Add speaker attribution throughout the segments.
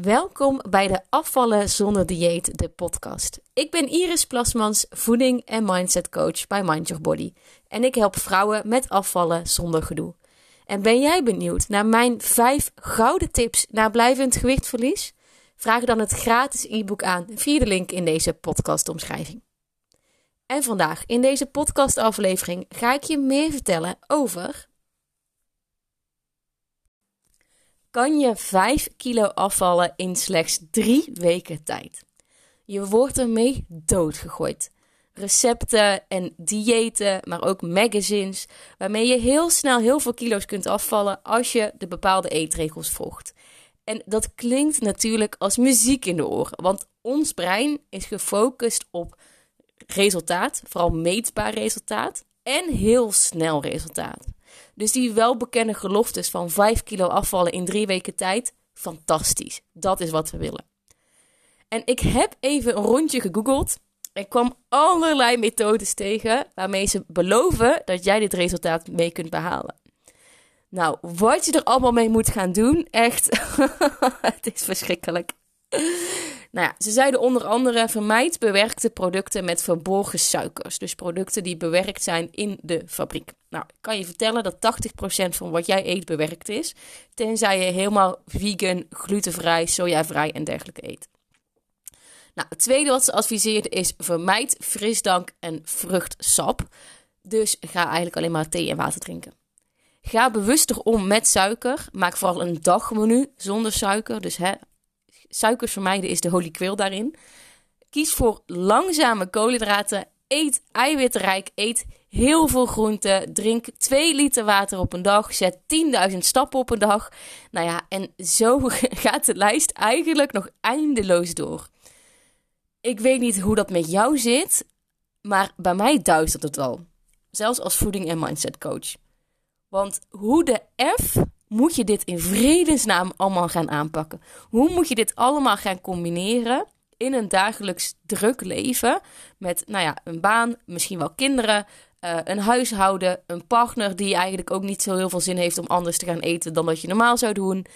Speaker 1: Welkom bij de Afvallen zonder dieet, de podcast. Ik ben Iris Plasmans, voeding en mindset coach bij Mind Your Body. En ik help vrouwen met afvallen zonder gedoe. En ben jij benieuwd naar mijn 5 gouden tips naar blijvend gewichtverlies? Vraag dan het gratis e-book aan via de link in deze podcastomschrijving. En vandaag in deze podcastaflevering ga ik je meer vertellen over kan je 5 kilo afvallen in slechts 3 weken tijd. Je wordt ermee doodgegooid. Recepten en diëten, maar ook magazines, waarmee je heel snel heel veel kilo's kunt afvallen als je de bepaalde eetregels volgt. En dat klinkt natuurlijk als muziek in de oren, want ons brein is gefocust op resultaat, vooral meetbaar resultaat en heel snel resultaat. Dus die welbekende geloftes van 5 kilo afvallen in drie weken tijd, fantastisch. Dat is wat we willen. En ik heb even een rondje gegoogeld. Ik kwam allerlei methodes tegen waarmee ze beloven dat jij dit resultaat mee kunt behalen. Nou, wat je er allemaal mee moet gaan doen, echt, het is verschrikkelijk. Nou ja, ze zeiden onder andere: vermijd bewerkte producten met verborgen suikers. Dus producten die bewerkt zijn in de fabriek. Nou, ik kan je vertellen dat 80% van wat jij eet bewerkt is. Tenzij je helemaal vegan, glutenvrij, sojavrij en dergelijke eet. Nou, het tweede wat ze adviseerden is: vermijd frisdrank en vruchtsap. Dus ga eigenlijk alleen maar thee en water drinken. Ga bewuster om met suiker. Maak vooral een dagmenu zonder suiker. Dus hè, suikers vermijden is de holy grail daarin. Kies voor langzame koolhydraten. Eet eiwitrijk. Eet heel veel groenten. Drink 2 liter water op een dag. Zet 10.000 stappen op een dag. Nou ja, en zo gaat de lijst eigenlijk nog eindeloos door. Ik weet niet hoe dat met jou zit, maar bij mij duistert het al. Zelfs als voeding- en mindset coach. Want hoe de F moet je dit in vredesnaam allemaal gaan aanpakken? Hoe moet je dit allemaal gaan combineren in een dagelijks druk leven met, nou ja, een baan, misschien wel kinderen, uh, een huishouden, een partner die eigenlijk ook niet zo heel veel zin heeft om anders te gaan eten dan dat je normaal zou doen.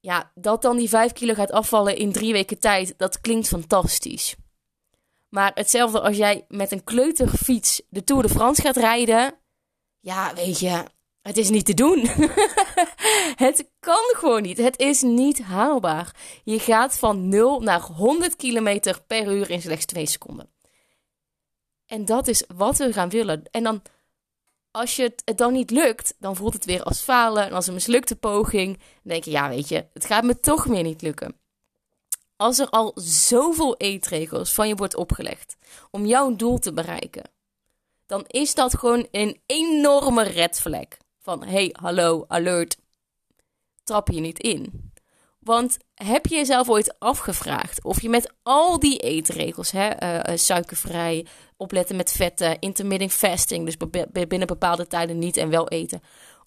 Speaker 1: Ja, dat dan die 5 kilo gaat afvallen in drie weken tijd, dat klinkt fantastisch. Maar hetzelfde als jij met een kleuterfiets de Tour de France gaat rijden. Ja, weet je, het is niet te doen. het kan gewoon niet. Het is niet haalbaar. Je gaat van 0 naar 100 km per uur in slechts 2 seconden. En dat is wat we gaan willen. En dan, als je het, dan niet lukt, dan voelt het weer als falen en als een mislukte poging. Dan denk je, ja, weet je, het gaat me toch meer niet lukken. Als er al zoveel eetregels van je wordt opgelegd om jouw doel te bereiken, dan is dat gewoon een enorme red van hey, hallo, alert, trap je niet in. Want heb je jezelf ooit afgevraagd of je met al die eetregels, hè, uh, suikervrij, opletten met vetten, intermittent fasting, dus binnen bepaalde tijden niet en wel eten,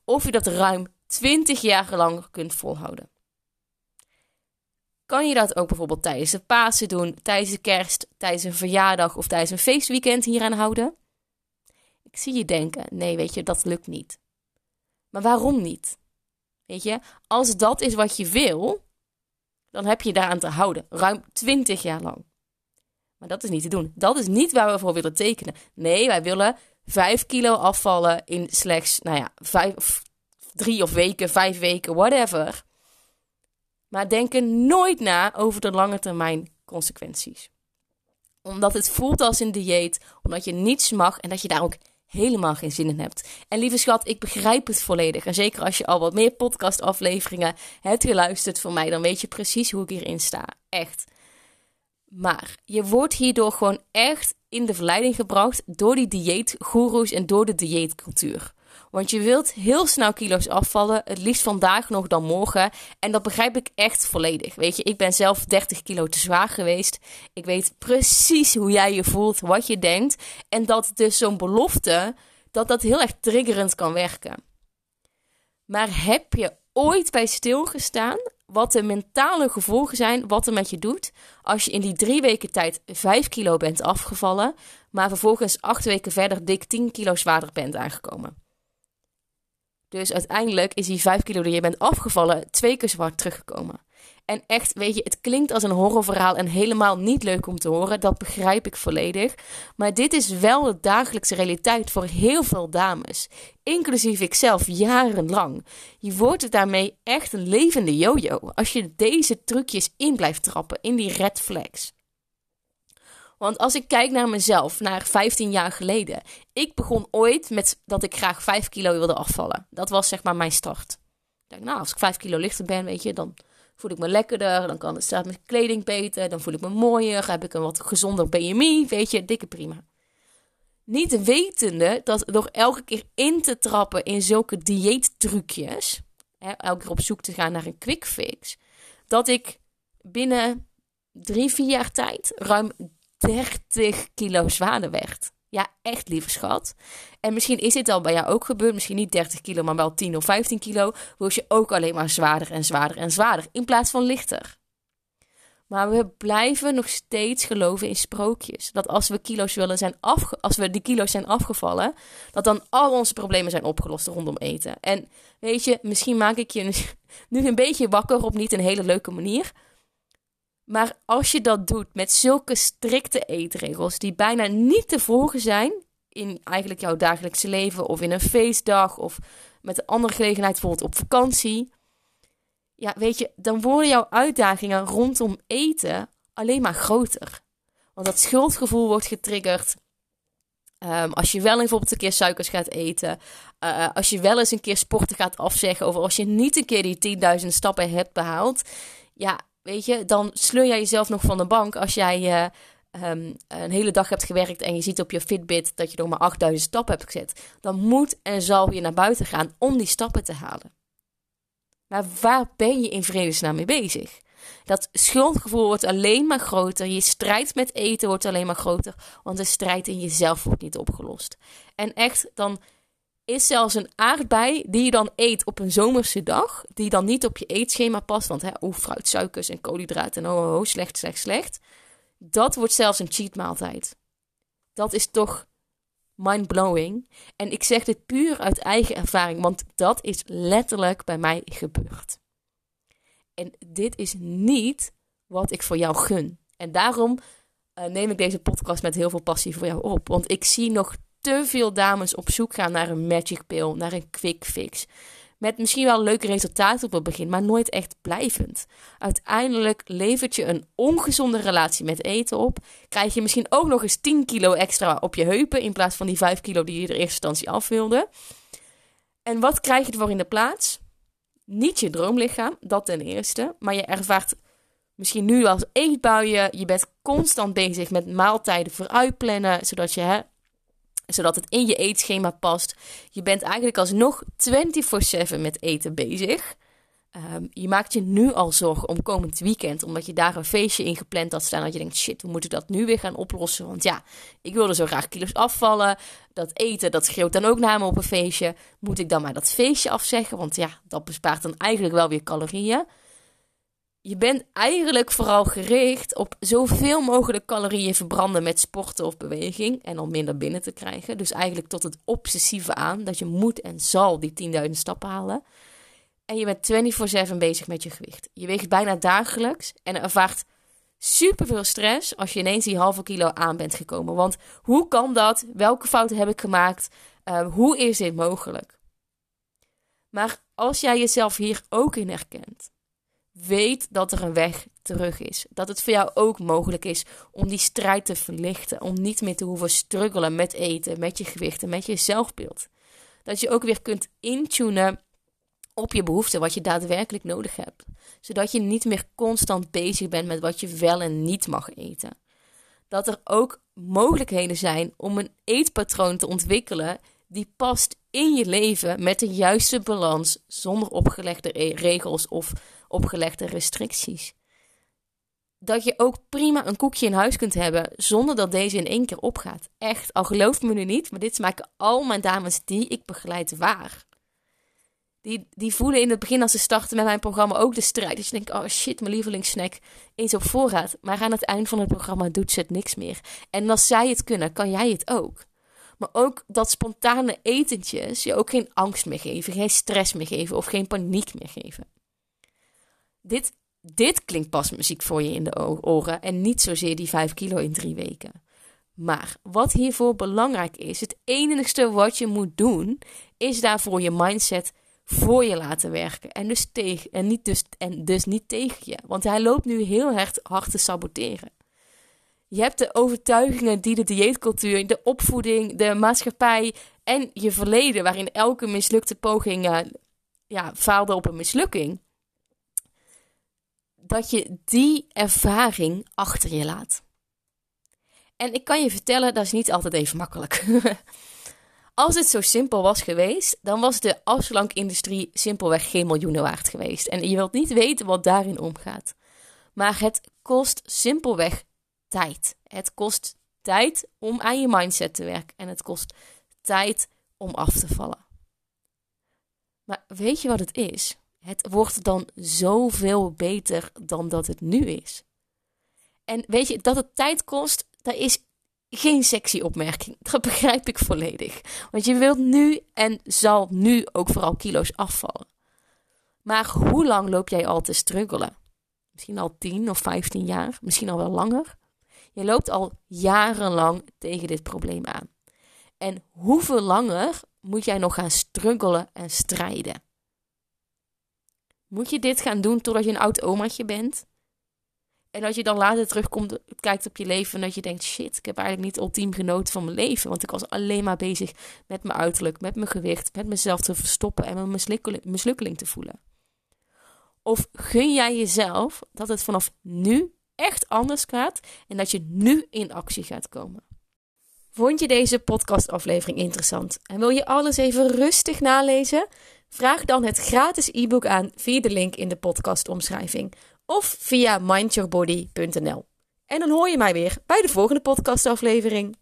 Speaker 1: of je dat ruim 20 jaar lang kunt volhouden? Kan je dat ook bijvoorbeeld tijdens de Pasen doen, tijdens de kerst, tijdens een verjaardag of tijdens een feestweekend hieraan houden? Ik zie je denken, nee, weet je, dat lukt niet. Maar waarom niet? Weet je, als dat is wat je wil, dan heb je daaraan te houden. Ruim 20 jaar lang. Maar dat is niet te doen. Dat is niet waar we voor willen tekenen. Nee, wij willen 5 kilo afvallen in slechts, nou ja, vijf, drie of weken, vijf weken, whatever. Maar denken nooit na over de lange termijn consequenties. Omdat het voelt als een dieet, omdat je niets mag en dat je daar ook helemaal geen zin in hebt. En lieve schat, ik begrijp het volledig. En zeker als je al wat meer podcastafleveringen hebt geluisterd van mij, dan weet je precies hoe ik hierin sta. Echt. Maar je wordt hierdoor gewoon echt in de verleiding gebracht door die dieetgoeroes en door de dieetcultuur. Want je wilt heel snel kilo's afvallen, het liefst vandaag nog dan morgen. En dat begrijp ik echt volledig. Weet je, ik ben zelf 30 kilo te zwaar geweest. Ik weet precies hoe jij je voelt, wat je denkt. En dat dus zo'n belofte, dat dat heel erg triggerend kan werken. Maar heb je ooit bij stilgestaan wat de mentale gevolgen zijn, wat er met je doet als je in die drie weken tijd 5 kilo bent afgevallen, maar vervolgens acht weken verder dik 10 kilo zwaarder bent aangekomen? Dus uiteindelijk is die 5 kilo die je bent afgevallen twee keer zwart teruggekomen. En echt, weet je, het klinkt als een horrorverhaal en helemaal niet leuk om te horen. Dat begrijp ik volledig. Maar dit is wel de dagelijkse realiteit voor heel veel dames. Inclusief ikzelf jarenlang. Je wordt daarmee echt een levende yo-yo. Als je deze trucjes in blijft trappen, in die red flags. Want als ik kijk naar mezelf, naar 15 jaar geleden. Ik begon ooit met dat ik graag 5 kilo wilde afvallen. Dat was zeg maar mijn start. Ik dacht, nou, als ik 5 kilo lichter ben, weet je, dan voel ik me lekkerder. Dan kan het staat mijn kleding beter. Dan voel ik me mooier. Heb ik een wat gezonder BMI. Weet je, dikke prima. Niet wetende dat door elke keer in te trappen in zulke dieettrucjes. Hè, elke keer op zoek te gaan naar een quick fix. Dat ik binnen drie, vier jaar tijd ruim 30 kilo zwaarder werd. Ja, echt lieve schat. En misschien is dit al bij jou ook gebeurd. Misschien niet 30 kilo, maar wel 10 of 15 kilo. Word je ook alleen maar zwaarder en zwaarder en zwaarder. In plaats van lichter. Maar we blijven nog steeds geloven in sprookjes. Dat als we, kilo's willen zijn afge als we die kilo's zijn afgevallen, dat dan al onze problemen zijn opgelost rondom eten. En weet je, misschien maak ik je nu een beetje wakker op niet een hele leuke manier. Maar als je dat doet met zulke strikte eetregels die bijna niet te volgen zijn in eigenlijk jouw dagelijkse leven of in een feestdag of met een andere gelegenheid, bijvoorbeeld op vakantie. Ja, weet je, dan worden jouw uitdagingen rondom eten alleen maar groter. Want dat schuldgevoel wordt getriggerd. Um, als je wel bijvoorbeeld een keer suikers gaat eten. Uh, als je wel eens een keer sporten gaat afzeggen. Of als je niet een keer die 10.000 stappen hebt behaald. Ja, weet je, dan sleur jij jezelf nog van de bank als jij uh, een hele dag hebt gewerkt en je ziet op je Fitbit dat je nog maar 8000 stappen hebt gezet. Dan moet en zal je naar buiten gaan om die stappen te halen. Maar waar ben je in vredesnaam mee bezig? Dat schuldgevoel wordt alleen maar groter. Je strijd met eten wordt alleen maar groter. Want de strijd in jezelf wordt niet opgelost. En echt, dan is zelfs een aardbei die je dan eet op een zomerse dag, die dan niet op je eetschema past, want hè, oh, fruit, suikers en koolhydraten en oh, oh, oh, slecht, slecht, slecht. Dat wordt zelfs een cheatmaaltijd. Dat is toch mind-blowing. En ik zeg dit puur uit eigen ervaring, want dat is letterlijk bij mij gebeurd. En dit is niet wat ik voor jou gun. En daarom uh, neem ik deze podcast met heel veel passie voor jou op. Want ik zie nog te veel dames op zoek gaan naar een magic pill, naar een quick fix. Met misschien wel leuke resultaten op het begin, maar nooit echt blijvend. Uiteindelijk levert je een ongezonde relatie met eten op. Krijg je misschien ook nog eens 10 kilo extra op je heupen in plaats van die 5 kilo die je er eerste instantie af wilde. En wat krijg je ervoor in de plaats? Niet je droomlichaam, dat ten eerste. Maar je ervaart misschien nu als eetbuien. Je bent constant bezig met maaltijden vooruitplannen, zodat je hè, zodat het in je eetschema past. Je bent eigenlijk alsnog 24/7 met eten bezig. Ehm, je maakt je nu al zorgen om komend weekend, omdat je daar een feestje in gepland had staan. Dat je denkt, shit, hoe moet ik dat nu weer gaan oplossen? Want ja, ik wilde zo graag kilo's afvallen. Dat eten, dat schreeuwt dan ook naar me op een feestje. Moet ik dan maar dat feestje afzeggen? Want ja, dat bespaart dan eigenlijk wel weer calorieën je bent eigenlijk vooral gericht op zoveel mogelijk calorieën verbranden met sporten of beweging en om minder binnen te krijgen. Dus eigenlijk tot het obsessieve aan dat je moet en zal die 10.000 stappen halen. En je bent 24/7 bezig met je gewicht. Je weegt bijna dagelijks en ervaart superveel stress als je ineens die halve kilo aan bent gekomen. Want hoe kan dat? Welke fouten heb ik gemaakt? Uh, hoe is dit mogelijk? Maar als jij jezelf hier ook in herkent, Weet dat er een weg terug is. Dat het voor jou ook mogelijk is om die strijd te verlichten. Om niet meer te hoeven struggelen met eten, met je gewichten, met je zelfbeeld. Dat je ook weer kunt intunen op je behoeften, wat je daadwerkelijk nodig hebt. Zodat je niet meer constant bezig bent met wat je wel en niet mag eten. Dat er ook mogelijkheden zijn om een eetpatroon te ontwikkelen die past in je leven met de juiste balans, zonder opgelegde regels of opgelegde restricties. Dat je ook prima een koekje in huis kunt hebben zonder dat deze in één keer opgaat. Echt, al gelooft me nu niet, maar dit maken al mijn dames die ik begeleid waar. Die, die voelen in het begin als ze starten met mijn programma ook de strijd. Dus je denkt, oh shit, mijn lievelingssnack eens op voorraad. Maar aan het eind van het programma doet ze het niks meer. En als zij het kunnen, kan jij het ook. Maar ook dat spontane etentjes je ook geen angst meer geven, geen stress meer geven of geen paniek meer geven. Dit dit klinkt pas muziek voor je in de oren en niet zozeer die 5 kilo in drie weken. Maar wat hiervoor belangrijk is, het enigste wat je moet doen, is daarvoor je mindset voor je laten werken. En dus, tegen, en niet dus, en dus niet tegen je. Want hij loopt nu heel hard, hard te saboteren. Je hebt de overtuigingen die de dieetcultuur, de opvoeding, de maatschappij en je verleden, waarin elke mislukte poging uh, ja, faalde op een mislukking. Dat je die ervaring achter je laat. En ik kan je vertellen, dat is niet altijd even makkelijk. Als het zo simpel was geweest, dan was de afslankindustrie simpelweg geen miljoenen waard geweest. En je wilt niet weten wat daarin omgaat. Maar het kost simpelweg tijd. Het kost tijd om aan je mindset te werken. En het kost tijd om af te vallen. Maar weet je wat het is? Het wordt dan zoveel beter dan dat het nu is. En weet je, dat het tijd kost, dat is geen sexy opmerking. Dat begrijp ik volledig. Want je wilt nu en zal nu ook vooral kilo's afvallen. Maar hoe lang loop jij al te struggelen? Misschien al 10 of 15 jaar, misschien al wel langer. Je loopt al jarenlang tegen dit probleem aan. En hoeveel langer moet jij nog gaan struggelen en strijden? Moet je dit gaan doen totdat je een oud omaatje bent? En als je dan later terugkomt, kijkt op je leven en dat je denkt: shit, ik heb eigenlijk niet ultiem genoten van mijn leven. Want ik was alleen maar bezig met mijn uiterlijk, met mijn gewicht, met mezelf te verstoppen en mijn mislukkeling te voelen. Of gun jij jezelf dat het vanaf nu echt anders gaat en dat je nu in actie gaat komen? Vond je deze podcastaflevering interessant en wil je alles even rustig nalezen? Vraag dan het gratis e-book aan via de link in de podcastomschrijving of via mindyourbody.nl. En dan hoor je mij weer bij de volgende podcastaflevering.